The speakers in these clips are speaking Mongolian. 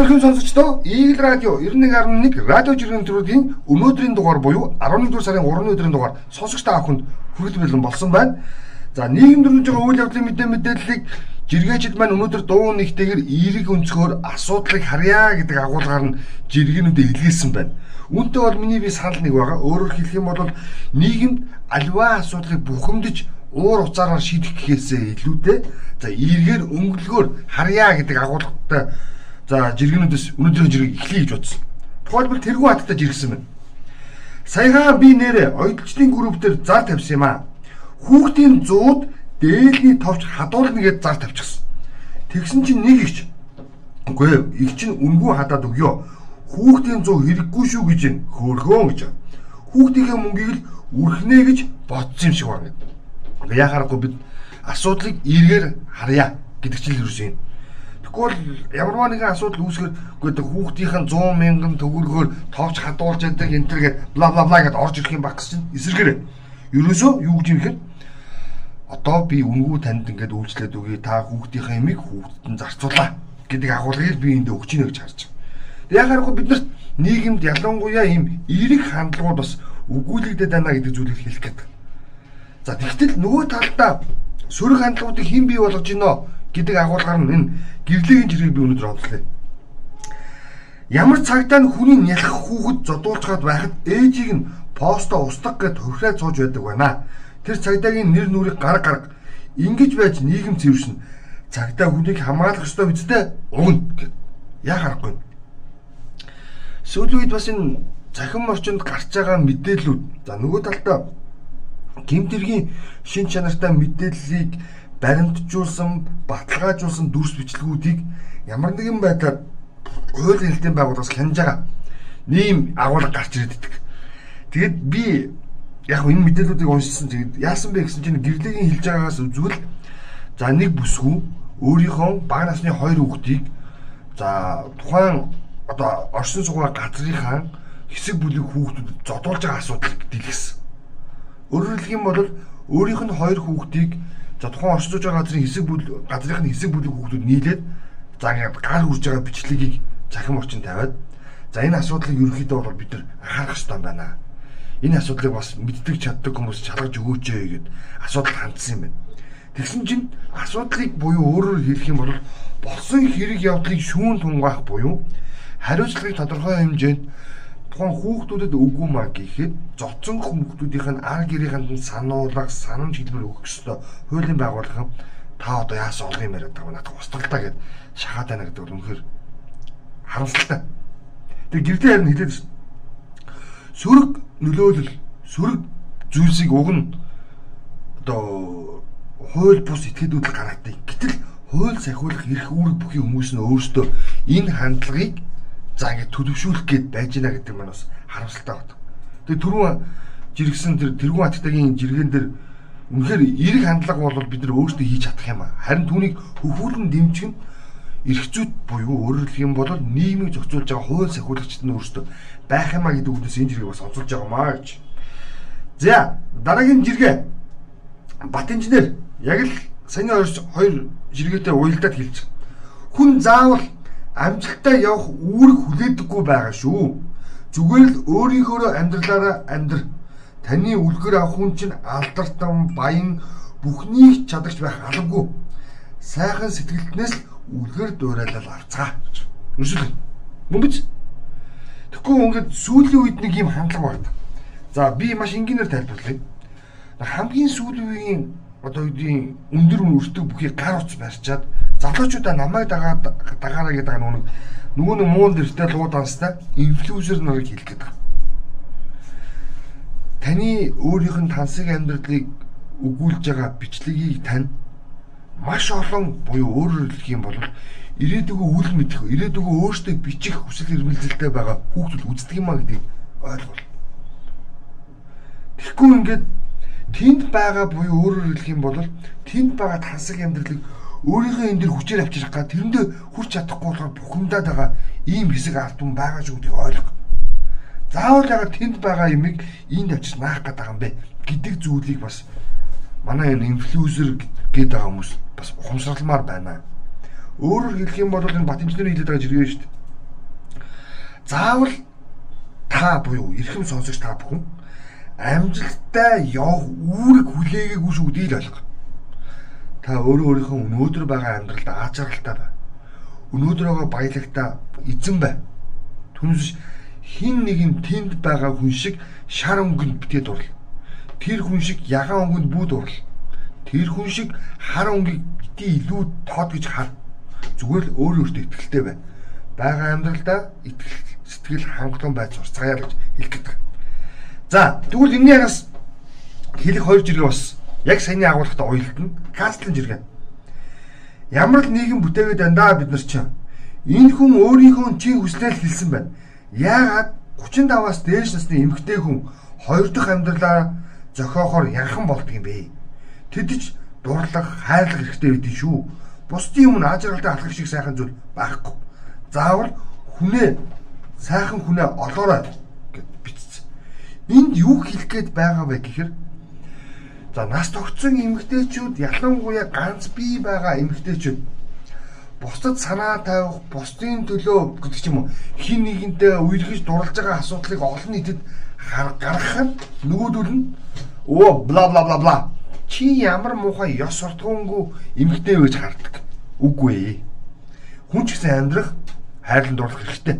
өрхөн сонсогчдоо Eagle радио 91.1 радио жиргэн төрөдийн өнөөдрийн дугаар буюу 11 сарын 3-ны өдрийн дугаар сонсогч та бүхэнд хүргэл бэлэн болсон байна. За нийгэм дөрвж байгаа үйл явдлын мэдээ мэдээллийг жиргээчд маань өнөөдөр дуу нэгтэйгээр эерэг өнцгөр асуудлыг харьяа гэдэг агуулгаар нь жиргэнүүдэд илгээсэн байна. Үүнтэй бол миний би санал нэг байгаа. Өөрөөр хэлэх юм бол нийгэмд альва асуудлыг бухимдаж уур уцаараар шийдэх гэхээсээ илүүтэй за эргээр өнгөлгөөр харьяа гэдэг агуулгатай за жиргэнүүдээс өнөөдрийн жиргэг эхлэе гэж бодсон. Тухайлбал тэргүй хаттай жиргсэн байна. Саяхан би нэрэ ойдлчдын группээр зар тавьсан юм аа. Хүүхдийн зууд дээлний товч хадуулна гэж зар тавьчихсан. Тэгсэн чинь нэг ихч үгүй их чинь үнгүй хадаад өгөө. Хүүхдийн зүү хэрэггүй шүү гэж хөөрхөн гэж. Хүүхдийнхээ мөнгийг л үрхнэ гэж бодсон юм шиг байна гэдэг яхаарахгүй бид асуудлыг эргээр харъя гэдэг чинь юу юм. Бол ямарваа нэгэн асуудал үүсгэр гэдэг хүүхдийнхэн 100 мянган төгрөгөөр товч хадуулж яадаг энэ төр гээд бла бла бла гэдээ орж ирэх юм баг гэсэн чинь эсэргээр. Ерөөсөө юу гэж юм хэрэг одоо би үнгүү танд ингээд үйлчлээд үгүй та хүүхдийнхээ ямиг хүүхдэд нь зарцуулаа гэдэг агуулгыг би энд өгч ийнэ гэж харж байна. Яхаарахгүй бид нарт нийгэмд ялангуяа ийм эерэг хандлагууд бас өгүүлэгдэт байна гэдэг зүйлийг хэлэх гэдэг. За тэгтэл нөгөө талдаа сөрөг хандлагуудыг хэн бий болгож гинөө гэдэг агуулгаар нь энэ гэрлэгийн жиргэг би өнөөдөр онцлоо. Ямар цагдаа нь хүний нялх хүүхэд зодуулж хаад байхад ээжийг нь посто устгах гэд хувраад сууж байдаг байна. Тэр цагдаагийн нэр нүрийг гар гарга ингэж байж нийгэм цэвэршин цагдаа хүнийг хамгаалах ёстой үстэй угна гэд. Яа харахгүй. Сүүлийн үед бас энэ захин орчинд гарч байгаа мэдээллүүд за нөгөө талдаа гимтэргийн шин чанартай мэдээллийг баримтжуулсан, баталгаажуулсан дүрс бичлэгүүдийг ямар нэгэн байдлаар хуулийн хэлтийн байгууллагаас хянаж байгаа нэм агуулга гарч ирээд идэг. Тэгээд би яг энэ мэдээллүүдийг уншсан тэгээд яасан бэ гэсэн чинь гэрлэгийн хэлж байгаагаас үзвэл за нэг бүсгүй өөрийнхөө бага насны хоёр хүүхдийг за тухайн одоо оршин суугаа газрынхаа хэсэг бүлэг хүүхдүүдэд зодуулж байгаа асуудал дэлгэсэн. Өөрөөр хэлэх юм бол өөрийнх нь хоёр хүүхдийг за тухайн оршиж байгаа газрын хэсэг бүл газрынх нь хэсэг бүлэг хүүхдүүд нийлээд за ингээд гар хүрж байгаа бичлэгийг цахим орчин тавиад за энэ асуудлыг ерөнхийдөө бол бид нар анхаарах хэрэгтэй байна. Энэ асуудлыг бас мэддэг чаддаг хүмүүс шалгаж өгөөч гэгээд асуудал хандсан юм байна. Тэгсэн чинь асуудлыг буюу өөрөөр хэлэх юм бол болсон хэрэг явдлыг шүүн тунгаах буюу хариуцлагыг тодорхой хэмжээнд тухайн хүүхдүүдэд үгүй маа гэхэд зодсон хүүхдүүдийнх нь ар гэрийнхэнд нь сануулга, санамж хэлбэр өгөх ёстой. Хуулийн байгууллага та одоо яасан олгын яриад байгаа надад устгалдаа гэд шахаад байна гэдэг бол үнэхээр харамсалтай. Тэг гэрдээ харин хэлээд сөрөг нөлөөлөл, сөрөг зүйлсийг уг нь одоо хууль бус этгээдүүд л гаргадаг. Гэтэл хууль сахиулах эрх үүрэг бүхий хүмүүс нь өөрсдөө энэ хандлагыг за ингэ төлөвшүүлэх гээд байж гинэ гэдэг маань бас харамсалтай байна. Тэгээ түрүүн жиргсэн тэр тэргүүн хаттагын жиргэн дээр үнэхээр эрэг хандлага бол бид нар өөрсдөө хийж чадах юм аа. Харин түүнийг хөвгүүлэн дэмжих нь эрх зүйт буюу өөрөөр хэлэх юм бол нийгмийг зохицуулж байгаа хууль сахиулагчид нь өөрсдөө байх юмаа гэдэг үгнээс энэ жиргэг бас онцолж байгаа маа гэж. За дараагийн жиргээ Бат инженер яг л саяны хоёр жиргээтэй уялдаад хэлж. Хүн заавал амжилттай явах үүрэг хүлээдэггүй байгаа шүү. Зүгээр л өөрийнхөө амьдралаараа амьдр. Таны үлгэр авах хүн чинь алдартан, баян бүхнийг чадагч байх албагүй. Сайхан сэтгэлтнээс л үлгэр дуурайлал авцгаа. Өршөөл. Мөн биз? Тэгэхгүй ингээд сүүлийн үед нэг юм хандлага байна. За би маш энгийнээр тайлбарлая. Хамгийн сүүлийн үеийн одоо үеийн өндөр өртөг бүхий гар утас барьчаад залуучуудаа намайг дагаад дагаараа гэдэг нэг нөгөө нэг муун дэртэй луу данстай инфлюенсер нарыг хэлэх гэдэг. Таны өөрийнх нь тансаг амьдралыг өгүүлж байгаа бичлэгийг тань маш олон буюу өөрөөр хэлэх юм бол ирээдүгөө үл мэдэх, ирээдүгөө өөртөө бичих хүсэл эрмэлзэлтэй байгаа хүүхдүүд үздэг юм а гэдгийг ойлгол. Тэгэхгүй ингээд тэнд байгаа буюу өөрөөр хэлэх юм бол тэнд байгаа тансаг амьдралыг өөрийнхөө энэ дэр хүчээр авчрах га тэрэндээ хүрч чадахгүй болохоор бухимдаад байгаа ийм хэсэг ард түмэн байгаа шүү гэдгийг ойлго. Заавал ягаад тэнд байгаа юмыг энд авчиж наах гээд байгаа юм бэ гэдэг зүйлийг бас манай энэ инфлюенсер гэдэг байгаа хүмүүс бас ухамсарламаар байна. Өөрөөр хэлэх юм бол энэ бат инженерийн хэлээд байгаа жиргээ шүү дээ. заавал та буюу эрхэм сонсогч та бүхэн амжилттай явах үүрэг хүлээгээгүй шүү гэдгийг ойлго. Та өөрөө өөрийнхөө өнөөдөр байгаа амьдралд аз жаргалтай бай. Өнөөдөр байгаа баялагтай эзэн бай. Түнс хин нэг нь тэнд байгаа хүн шиг шар өнгөнд битээ дурл. Тэр хүн шиг ягаан өнгөнд бүү дурл. Тэр хүн шиг хар өнгийг бити илүү тод гэж хар. Зүгээр л өөр өөртөө ихтэй бай. Бага амьдралдаа итгэл сэтгэл хангалуун байж сурцгаая гэж хэлэх гэдэг. За тэгвэл энэний ягас хэлэх хоёр жиргээ бас яг саяны агуулгатай уялдана. Кастлын жиргээ. Ямар л нийгэм бүтээгээд байна да бид нар чинь. Энэ хүн өөрийнхөө чин хүслээр хэлсэн байна. Яагаад 35-аас дээш насны эмэгтэй хүн хоёр дахь амьдралаа зохиохоор янхан болдго юм бэ? Тэдэж дурлах, хайрлах хэрэгтэй байдэн шүү. Бусдын өмнө ажралтай алхах шиг сайхан зүйл байхгүй. Заавал хүнээ сайхан хүнээ олоорой Энд юу хэлэх гээд байгаа вэ гэхээр за нас тогтсон эмэгтэйчүүд ялангуяа ганц бие байгаа эмэгтэйчүүд бусдад санаа тавих, бусдын төлөө гэдэг ч юм уу хин нэгэнтэй үерхэж дурлаж байгаа асуудлыг олон нийтэд гаргах нь нөгөөдөл нь оо бла бла бла бла чи ямар муухай ёс суртахуунгүй эмэгтэй байж хардаг. Үгүй ээ. Хүн ч гэсэн амьдрах хайрлан дурлах хэрэгтэй.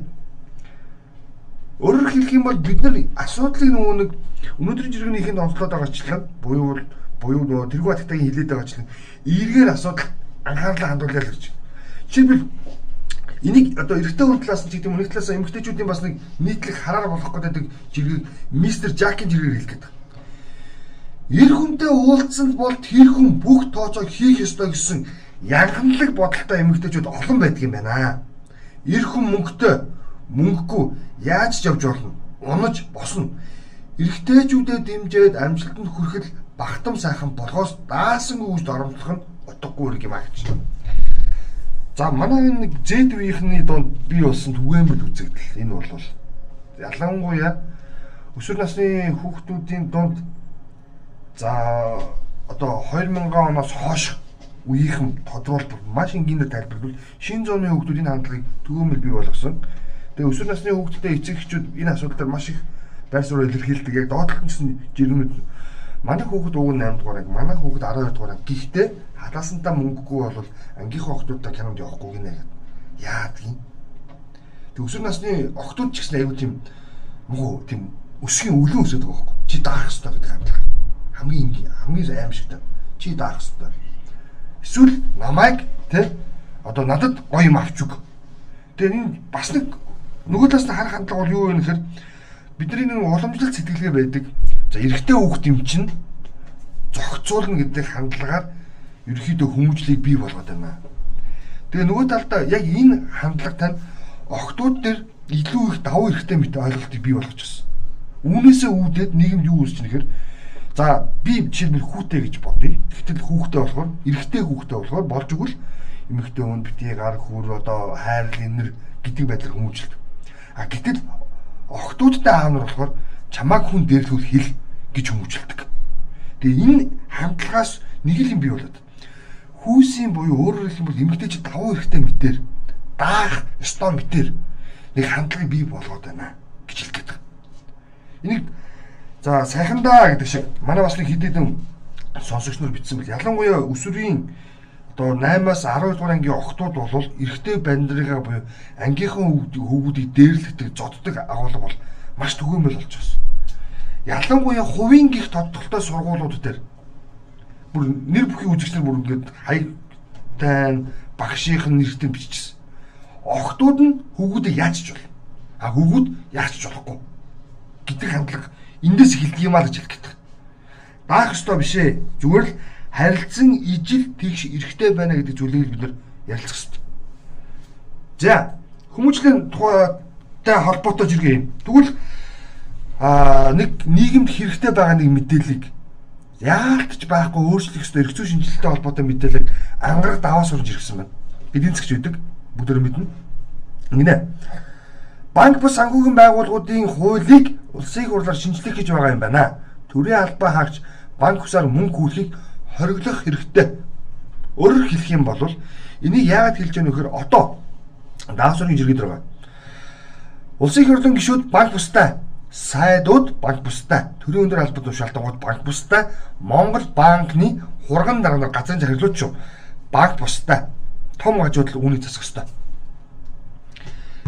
Өөрөөр хэлэх юм бол бид нар асуудлыг нөгөө нэг өнөөдрийн жиргэнийхэнд онцлоод байгаачлан буюу буюу нөгөө тэргүй батгтагийн хилээд байгаачлан эргээр асуудал анхаарлаа хандуулъя л гэж. Жишээлбэл энийг одоо эрэгтэй хүн талаас нь ч гэдэг юм нэг талаас эмэгтэйчүүдийн бас нэг нийтлэг хараар болох гэдэг жиргэг мистер Жакийн жиргээр хэлэх гэдэг. Эр хүнтэй уулзсан бол тэр хүн бүх тооцоо хийх ёстой гэсэн янханлаг бодолтой эмэгтэйчүүд олон байдаг юм байна. Эр хүн мөнгөтэй мөнгөгүй яаж ч явж болно. Унаж босно. Эрэгтэйчүүдэд дэмжиж амжилтанд хүрэхэд багтам сайхан болгоос даасан үүсд оромтлох нь утгагүй хэрэг юм аа гэж. За манай энэ Z-ийнхний донд бий болсон түгээмэл үзэгдэл энэ бол ялангуяа өсвөр насны хүүхдүүдийн донд за одоо 2000 оноос хойш үеийнхэн тодруулбар маш энгийнээр тайлбарлавал шинэ зууны хүүхдүүдийн хандлагыг түгээмэл бий болгосон. Тэгээ өсвөр насны хүүхдтэй эцэг эхчүүд энэ асуудал дээр маш их байр суурь илэрхийлдэг. Яг доотлолтсон жиргэнүүд манай хүүхэд уг нь 8 дугаар анги, манай хүүхэд 12 дугаар анги. Гэхдээ халаасантаа мөнгөгүй бол ангийнхаа охтуудтай кинонд явахгүй гинэ гэдэг. Яадгийн. Тэг өсвөр насны охтууд ч гэсэн аюу тийм мгоо тийм өсгийн өлөн өсөд байгаа байхгүй. Чи даах хэрэгтэй гэдэг хандлага. Хамгийн ингийн, хамгийн аимшигтай. Чи даах хэрэгтэй. Эсвэл намайг тэ одоо надад гоё юм авч өг. Тэгээ энэ бас нэг Нөгөө талаас нь харах хандлага бол юу вэ гэхээр бидний нэг уламжлалт сэтгэлгээ байдаг. За эрэгтэй хүүхд юм чинь зохицуулна гэдэг хандлагаар ерөөхдөө хүмүүжлийг бий болгоод байна. Тэгээ нөгөө талдаа яг энэ хандлагатай охтууд дээр илүү их давуу эрхтэй мэт ойлголтыг бий болгож байна. Үүнээсээ үүдээд нийгэмд юу үүсч нэхэр за би жишээлбэл хүүтэй гэж бодъё. Гэтэл хүүхтэй болохоор эрэгтэй хүүхтэй болохоор болж игэл эмэгтэй хүн битгий гар хүр одоо хайр инэр гэдэг байдлаар хүмүүжлэдэг. А гэтэл охтуудтай аав нар болохоор чамааг хүн дээрлүүл хэл гэж хүмүүжлдэг. Тэгээ энэ хандлагаас нэг л юм бий болоод хүүсийн буюу өөрөөр бол эмэгтэйч давуу хэрэгтэй мэтэр даах ёстой мэтэр нэг хандлагыг бий болгоод байна гэж гээд. Энийг за сайхандаа гэдэг шиг манай бас нэг хэд хэдэн сонсогч нар бичсэн бэл ялангуяа өсвөрийн одоо 8-аас 12 дугаар ангийн охтууд бол эрэгтэй бандрыгаа буюу ангийнхан хүүгүүдийг дээрлэгдэг зоддог агуулга бол маш түгээмэл болж байна. Ялангуяа хувийн гих тодтолтой сургуулиуд дээр бүр нэр бүхий үзэгчнэр бүр ингээд хаягтай багшийн нэртэй биччихсэн. Охтууд нь хүүгүүдийг яаж ч бол. А хүүгүүд яаж ч болохгүй гэдэг хандлага эндээс эхэлдэг юм аа гэж хэлэх гэдэг. Даах ёстой биш ээ. Зүгээр л харилцан ижил тэгш эрэхтэй байна гэдэг зүйлийг бид нар ярилцах хэрэгтэй. За хүмүүжлийн тухайтай холбоотой зэрэг юм. Тэгвэл аа нэг нийгэмд хэрэгтэй байгаа нэг мэдээллийг яалтч байхгүй өөрчлөх ёстой эрх зүйн шинжилгээтэй холбоотой мэдээлэл ангараг даваа сурж ирсэн байна. Эдийн засгч үүдэг бүгд мэднэ. Ингэнэ. Банк бус санхүүгийн байгууллагуудын хуулийг улсын хурлаар шинжлэх гэж байгаа юм байна. Төрийн албаа хаагч банк усаар мөнгө хүүлэхийг хориглох хэрэгтэй. Өөрөөр хэлэх юм бол энийг яагаад хэлж вэ гэхээр одоо даасрын жиргэд байгаа. Улсын их хурлын гишүүд банк бустай, сайдууд банк бустай, төрийн өндөр албад тушаалтангууд банк бустай, Монгол банкны хурган дарга газрын захирлууд шүү. Банк бустай. Том хажууд л үүнийг засах ёстой.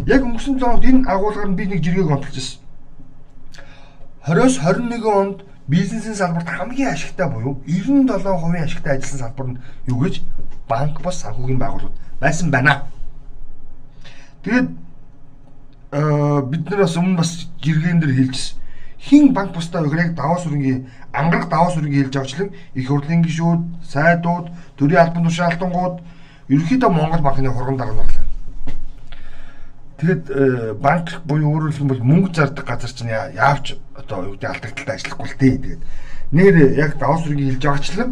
Яг өнгөрсөн 7 хоногт энэ агуулгаар нь би нэг жиргэг онцолж ирсэн. 20-с 21 онд бизнесийн салбарт хамгийн ашигтай буюу 97% ашигтай ажилласан салбар нь юу гэж банк бас санхүүгийн байгууллагууд байсан байна. Тэгээд бид нар бас өмнө бас жиргэн дээр хэлжсэн. Хин банк бусдаа өгөр яг даваа сүрэнгийн ангараг даваа сүрэнгийн хэлж авчлан их хурлын гишүүд, сайдууд, төрийн албан тушаалтангууд ерөнхийдөө Монгол банкны хурган дарга нарлаа. Тэгэд э, банк буюу өөрөөр хэлбэл мөнгө зардаг газар чинь яавч одоо юу гэдэг алдагдaltaй ажиллахгүй л дээ. Тэгээд нэр яг даваа сүргийн хэлж байгаачлан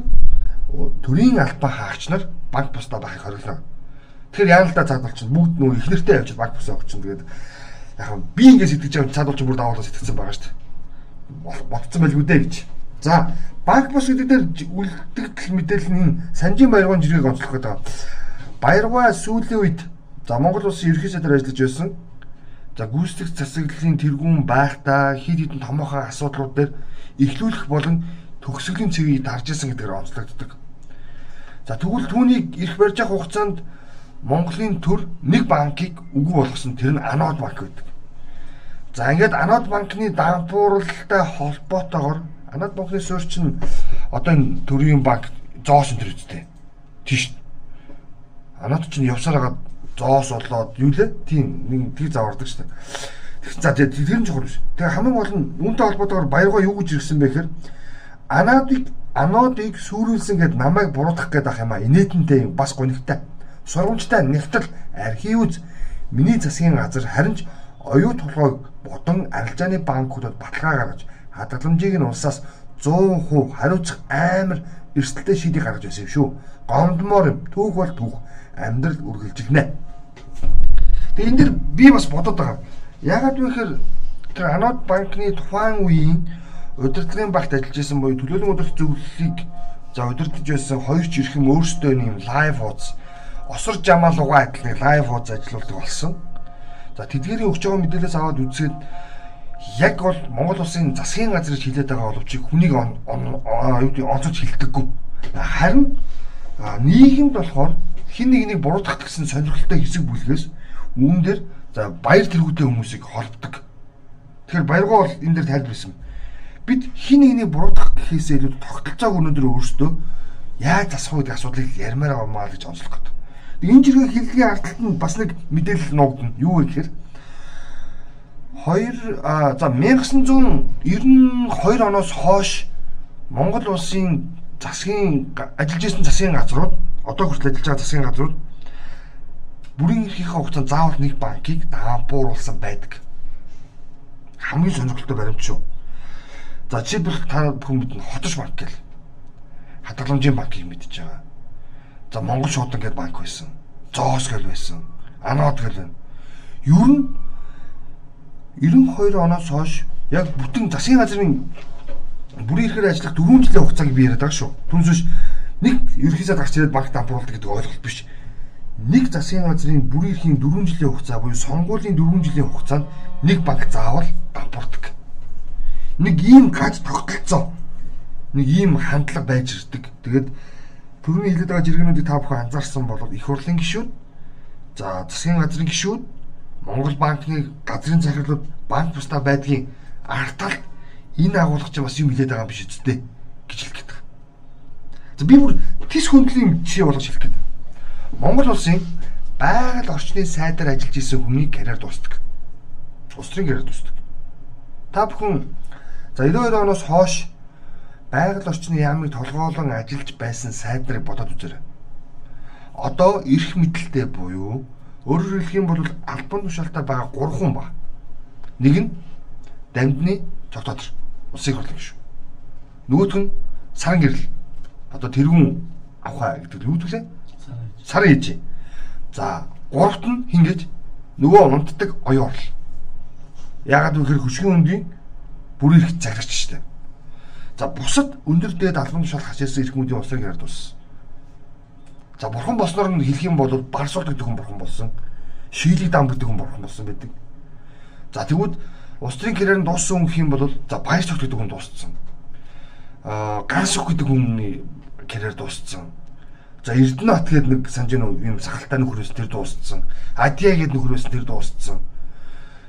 төрийн албан хаагч нар банк бусдаа байхыг хориглоо. Тэгэхээр яана л да цаад болчихно. Бүгд нөө их нэртэй явж банк бусаа өгчин. Тэгээд яг би ингээд сэтгэж байгаа цаад болчих бүр даваалаа сэтгэсэн байгаа шүү дээ. Ботцсон байлгүй дээ гэж. За банк бус гэдэг дээр үлдэгдэл мэдээллийн санжийн баяргын жиргэг онцлох гэдэг. Баяргаа сүүлийн үед За Монгол улсын ерхий сайдаар ажиллаж байсан. За гүйцэтгэх засаглалын тэргүүн байхдаа хид хідэн томоохон асуудлууд дээр эхлүүлэх болон төгсгөлийн цэгийг дарж исэн гэдгээр онцлогддог. За тэгвэл түүнийг ирэх барьж явах хугацаанд Монголын төр нэг банкыг үгүй болгосон тэр нь Анод банк байдаг. За ингээд Анод банкны дампууралтай холбоотойгоор Анод банкны суурь чинь одоо энэ төрийн банк зоосон төр үстэй. Тийш. Анод чинь явсаар хагаад зоос болоод юу лээ? Тийм нэг тэг завардаг дээ. За тэр нь чухал биш. Тэгээ хамгийн гол нь үүнтэй холбоотойгоор баяргаа юу гэж ирсэн бэ гэхээр анодыг анодыг сүрүүлсэн гэд намайг буруутгах гээд ах юм а. Инээдэнтэй бас гонигтай. Сургамжтай нэгтэл архивүз миний засгийн газар харин ч оюу толгойг бодон арилжааны банкудад баталгаа гаргаж хадгаламжийг нь улсаас 100% хариуцах амар эрсдэлтэй шийдийг гаргаж байсан юм шүү. Гомдмоор юм. Түүх бол түүх амьдрал үргэлжилнэ. Тэгээ энэ дэр би бас бодоод байгаа. Яагаад вэ гэхээр тэр Анод банкны тухайн үеийн удирдлагын багт ажиллаж байсан буюу төлөөлөн удирдах зөвлөлийг за удирдах байсан хоёр ч ирхэм өөрсдөө нэм лайв хуудас осор жамаал угаа адил нэг лайв хуудас ажиллаулдаг болсон. За тэдгэрийн өгч байгаа мэдээлэлээс аваад үзээд яг бол Монгол улсын засгийн газар хилээд байгаа боловч хүнийг онцолж хилдэггүй. Харин нийгэмд болохоор хин нэгнийг буруутгах гэсэн сонирхолтой хэсэг бүлгээс үүн дээр за баяр тэргүүтэй хүмүүсийг холбдог. Тэгэхээр баяргаа бол энэ дээр тайлбарласан. Бид хин нэгнийг буруутгах гэхээсээ илүү тогтолцоог өнөөдөр өөрсдөө яаж засах вэ гэдэг асуудлыг ярмаар авмаа гэж онцлох гэдэг. Энэ жиргээ хэллэгийн ардталт нь бас нэг мэдээлэл нуугдана. Юу вэ гэхээр 2 а за 1992 оноос хойш Монгол улсын засгийн ажиллаж исэн засгийн газрууд одоо хүртэл ажиллаж байгаа засгийн газрууд бүрийн эрхийнхээ хугацаанд заавал нэг банкыг даампууруулсан байдаг. Хамгийн сонирхолтой баримт шүү. За жишээлбэл та бүхэн мэднэ хотош банк гэл. Хадгаламжийн банкыг мэдж байгаа. За Монгол шуудан гэдэг банк байсан. Зоос гэл байсан. Анод гэл байна. Ер нь 92 оноос хойш яг бүтэн засгийн газрын бүрийн эрхээр ажиллах 4 жилийн хугацааг би яриад байгаа шүү. Түнсвш нэг ерхийсээ гарч ирээд банк дампууруулдаг гэдэг ойлголт биш. Нэг засгийн газрын бүрийн эрхийн 4 жилийн хугацаа буюу сонгуулийн 4 жилийн хугацаанд нэг банк заавал дампуурдаг. Нэг ийм гаж тогтолцоо нэг ийм хандлага байж ирдэг. Тэгээд төрний хилээд байгаа жиргэнүүдийг та бүхэн анзаарсан бол их хурлын гишүүд за засгийн газрын гишүүд Монгол банкны газрын захирлууд банк бусдаа байдгийн арталт энэ агуулгач бас юм хилээд байгаа юм биш үсттэй гэж хэлэх гээд. За би бүр тис хөндлөлийн жишээ болгож хэлэх гээд. Монгол улсын байгаль орчны сайдаар ажиллаж исэн хүний карьер дуустдаг. Улс төрийн карьер дуустдаг. Та бүхэн за 92 оноос хойш байгаль орчны яамыг толгоолон ажиллаж байсан сайдрыг бодоод үзээрэй. Одоо эрх мэдэлтэй буюу өөрөөр хэлэх юм бол албан тушаалтай байгаа 3 хүн ба. Нэг нь дамдны цогтодор улсын хурлын шүү. Нөгөөх нь саран гэрэл одоо тэрүүн авахаа гэдэг юу гэвэл сар ээж. За гуравт нь хингэж нөгөө унтдаг оюун орл. Ягаад гэвэл хөшгийн өнгийн бүр их зарагч штэ. За бусад өндөр дээд албан тушаал хашаасан эрх мэдийн усрыг ярд ус. За бурхан босноор нь хэлэх юм бол барсуулдаг хүн бурхан болсон. Шийлэг дам гэдэг хүн бурхан болсон байдаг. За тэгвэл төрийн карьер нь дууссан хүн юм бол за баяр цогт гэдэг хүн дууссан. Аа ганс үг гэдэг хүний карьер дууссан. За Эрдэнэ бат гэдэг нэг нь юм сахалтай нөхрөөс тэр дууссан. Адиа гэдэг нөхрөөс тэр дууссан.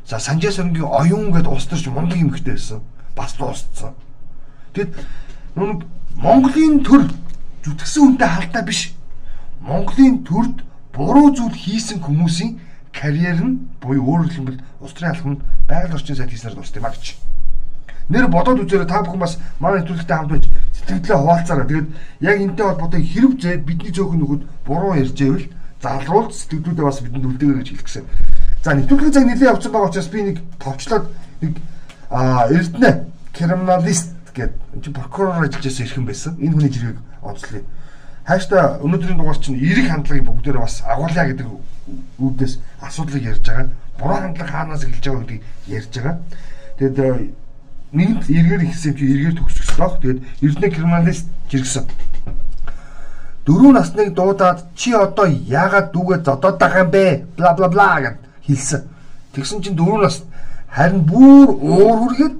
За Санжаа сөрөнгийн оюун гэдэг улс төрч мундаг юм ихтэй байсан. Бас дууссан. Тэгэд Монголын төр зүтгэсэн үнтэй халдаа биш. Монголын төрд буруу зүйл хийсэн хүмүүсийн карьер нь буюу өөрөөр хэлбэл улс төрийн алхам нь байгаль орчин сайд хийснээр дуусна юм а гэж. Нэр бодоод үзээрэй та бүхэн бас манай нэвтрүүлэгтэй хамт байж сэтгэлдээ хуваалцаарай. Тэгээд яг энэтэй холбоотой хэрэг зэ бидний цөөхөн нөхөд буруу ярьж байвал залруулж сэтгэлдүүдээ бас бидэнд үлдээгэй гэж хэлэх гэсэн. За нэвтрүүлгийн цаг нэлээд явцсан байгаа учраас би нэг товчлоод нэг эрдэнэ криминалист гэдэг энэ прокурор ажиллаж байсан ирхэн байсан. Энэ хүний жиргэг онцлоё. Хааштай өнөөдрийн дугаар чинь эрэг хандлагыг бүгдээрээ бас агуулъя гэдэг үүднээс асуудлыг ярьж байгаа. Буруу хандлага хаанаас эхэлж байгаа гэдгийг ярьж байгаа. Тэгэд нэгэнт эргээр ихсэн чи эргээр төгсөх ёстой. Тэгээд эрдэнэ криминалист жиргсэн. Дөрөв насныг дуудаад чи одоо яагаад дүүгээ зодоод байгаа юм бэ? бла бла бла гэд хэлсэн. Тэгсэн чинь дөрөв нас харин бүр уур хүргээд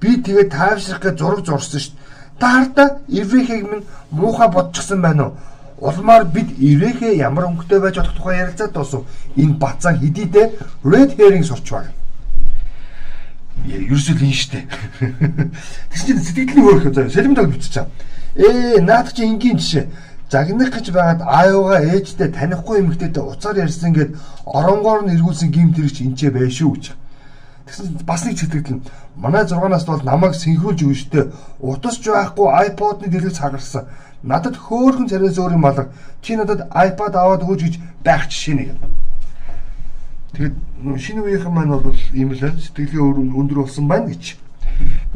би тэгээ тайвшрах гэж зураг зурсан шүү дээ. Та хартаа Иврэхийг минь муухай бодчихсон байна уу? Улмаар бид Иврэхээ ямар өнгөтэй байж болох тухай ярилцаад дуусав. Энэ бацаа хэдийдээ red herring сурч байна ерөөсөө л энэ штэ. Тэгсэн чинь сэтгэлийн хөөрөх заяа. Сэлмэд биччихээ. Ээ наад чи энгийн жишээ. Загнах гэж байгаад аавгаа ээжтэй танихгүй эмэгтэйтэй уцаар ярьсан гэд оронгоор нь эргүүлсэн гим тэр чи энчээ байш шүү гэж. Тэгсэн бас нэг сэтгэл нь манай 6 наст бол намайг синхруулж өгнө штэ. Утасч байхгүй iPod-ны дэлгэц хагарсан. Надад хөөхөн царайс өөр юм алга. Чи надад iPad аваад өгөөч гэж байх жишээ нэг. Тэгээд шинэ үеийнхэн маань бол ийм л сэтгэлийн өндөр болсон байна гэж.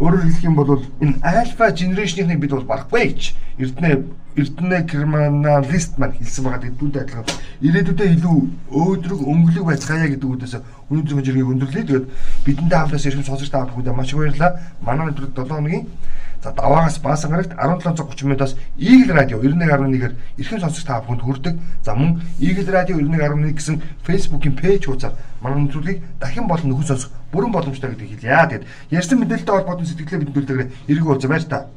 Өөрөөр хэлэх юм бол энэ альфа генерашныг бид бол барахгүй гэж. Эрдэнэ Эрдэнэ криминалист маань хэлсэн байгаа гэдэг дүнтэй адилхан. Ирээдүйдээ илүү өөдрөг өнгөлөг байцгаая гэдэг үгдээс өнөөдрийн жиргэг өндөрлөе. Тэгээд бидэндээ хамтаас ирэх сонсогч та бүхэндээ маш их баярлалаа. Манай өдрөд 7 хоногийн За даваагаас баасан гарагт 1730 минутаас Eagle Radio 91.1-ээр эрхэм сонсогч та бүхэнд хүрдэг. За мөн Eagle Radio 91.1 гэсэн Facebook-ийн пэйж хуудасаар манай нэвтрүүлгийг дахин болон нөхөд сонсох бүрэн боломжтой гэдгийг хэлье. Тэгэд ярьсан мэдээлэлтэй холбоотой сэтгэлээ бидэнд үлдээгээрэй. Эргүү уулзаа баяр та.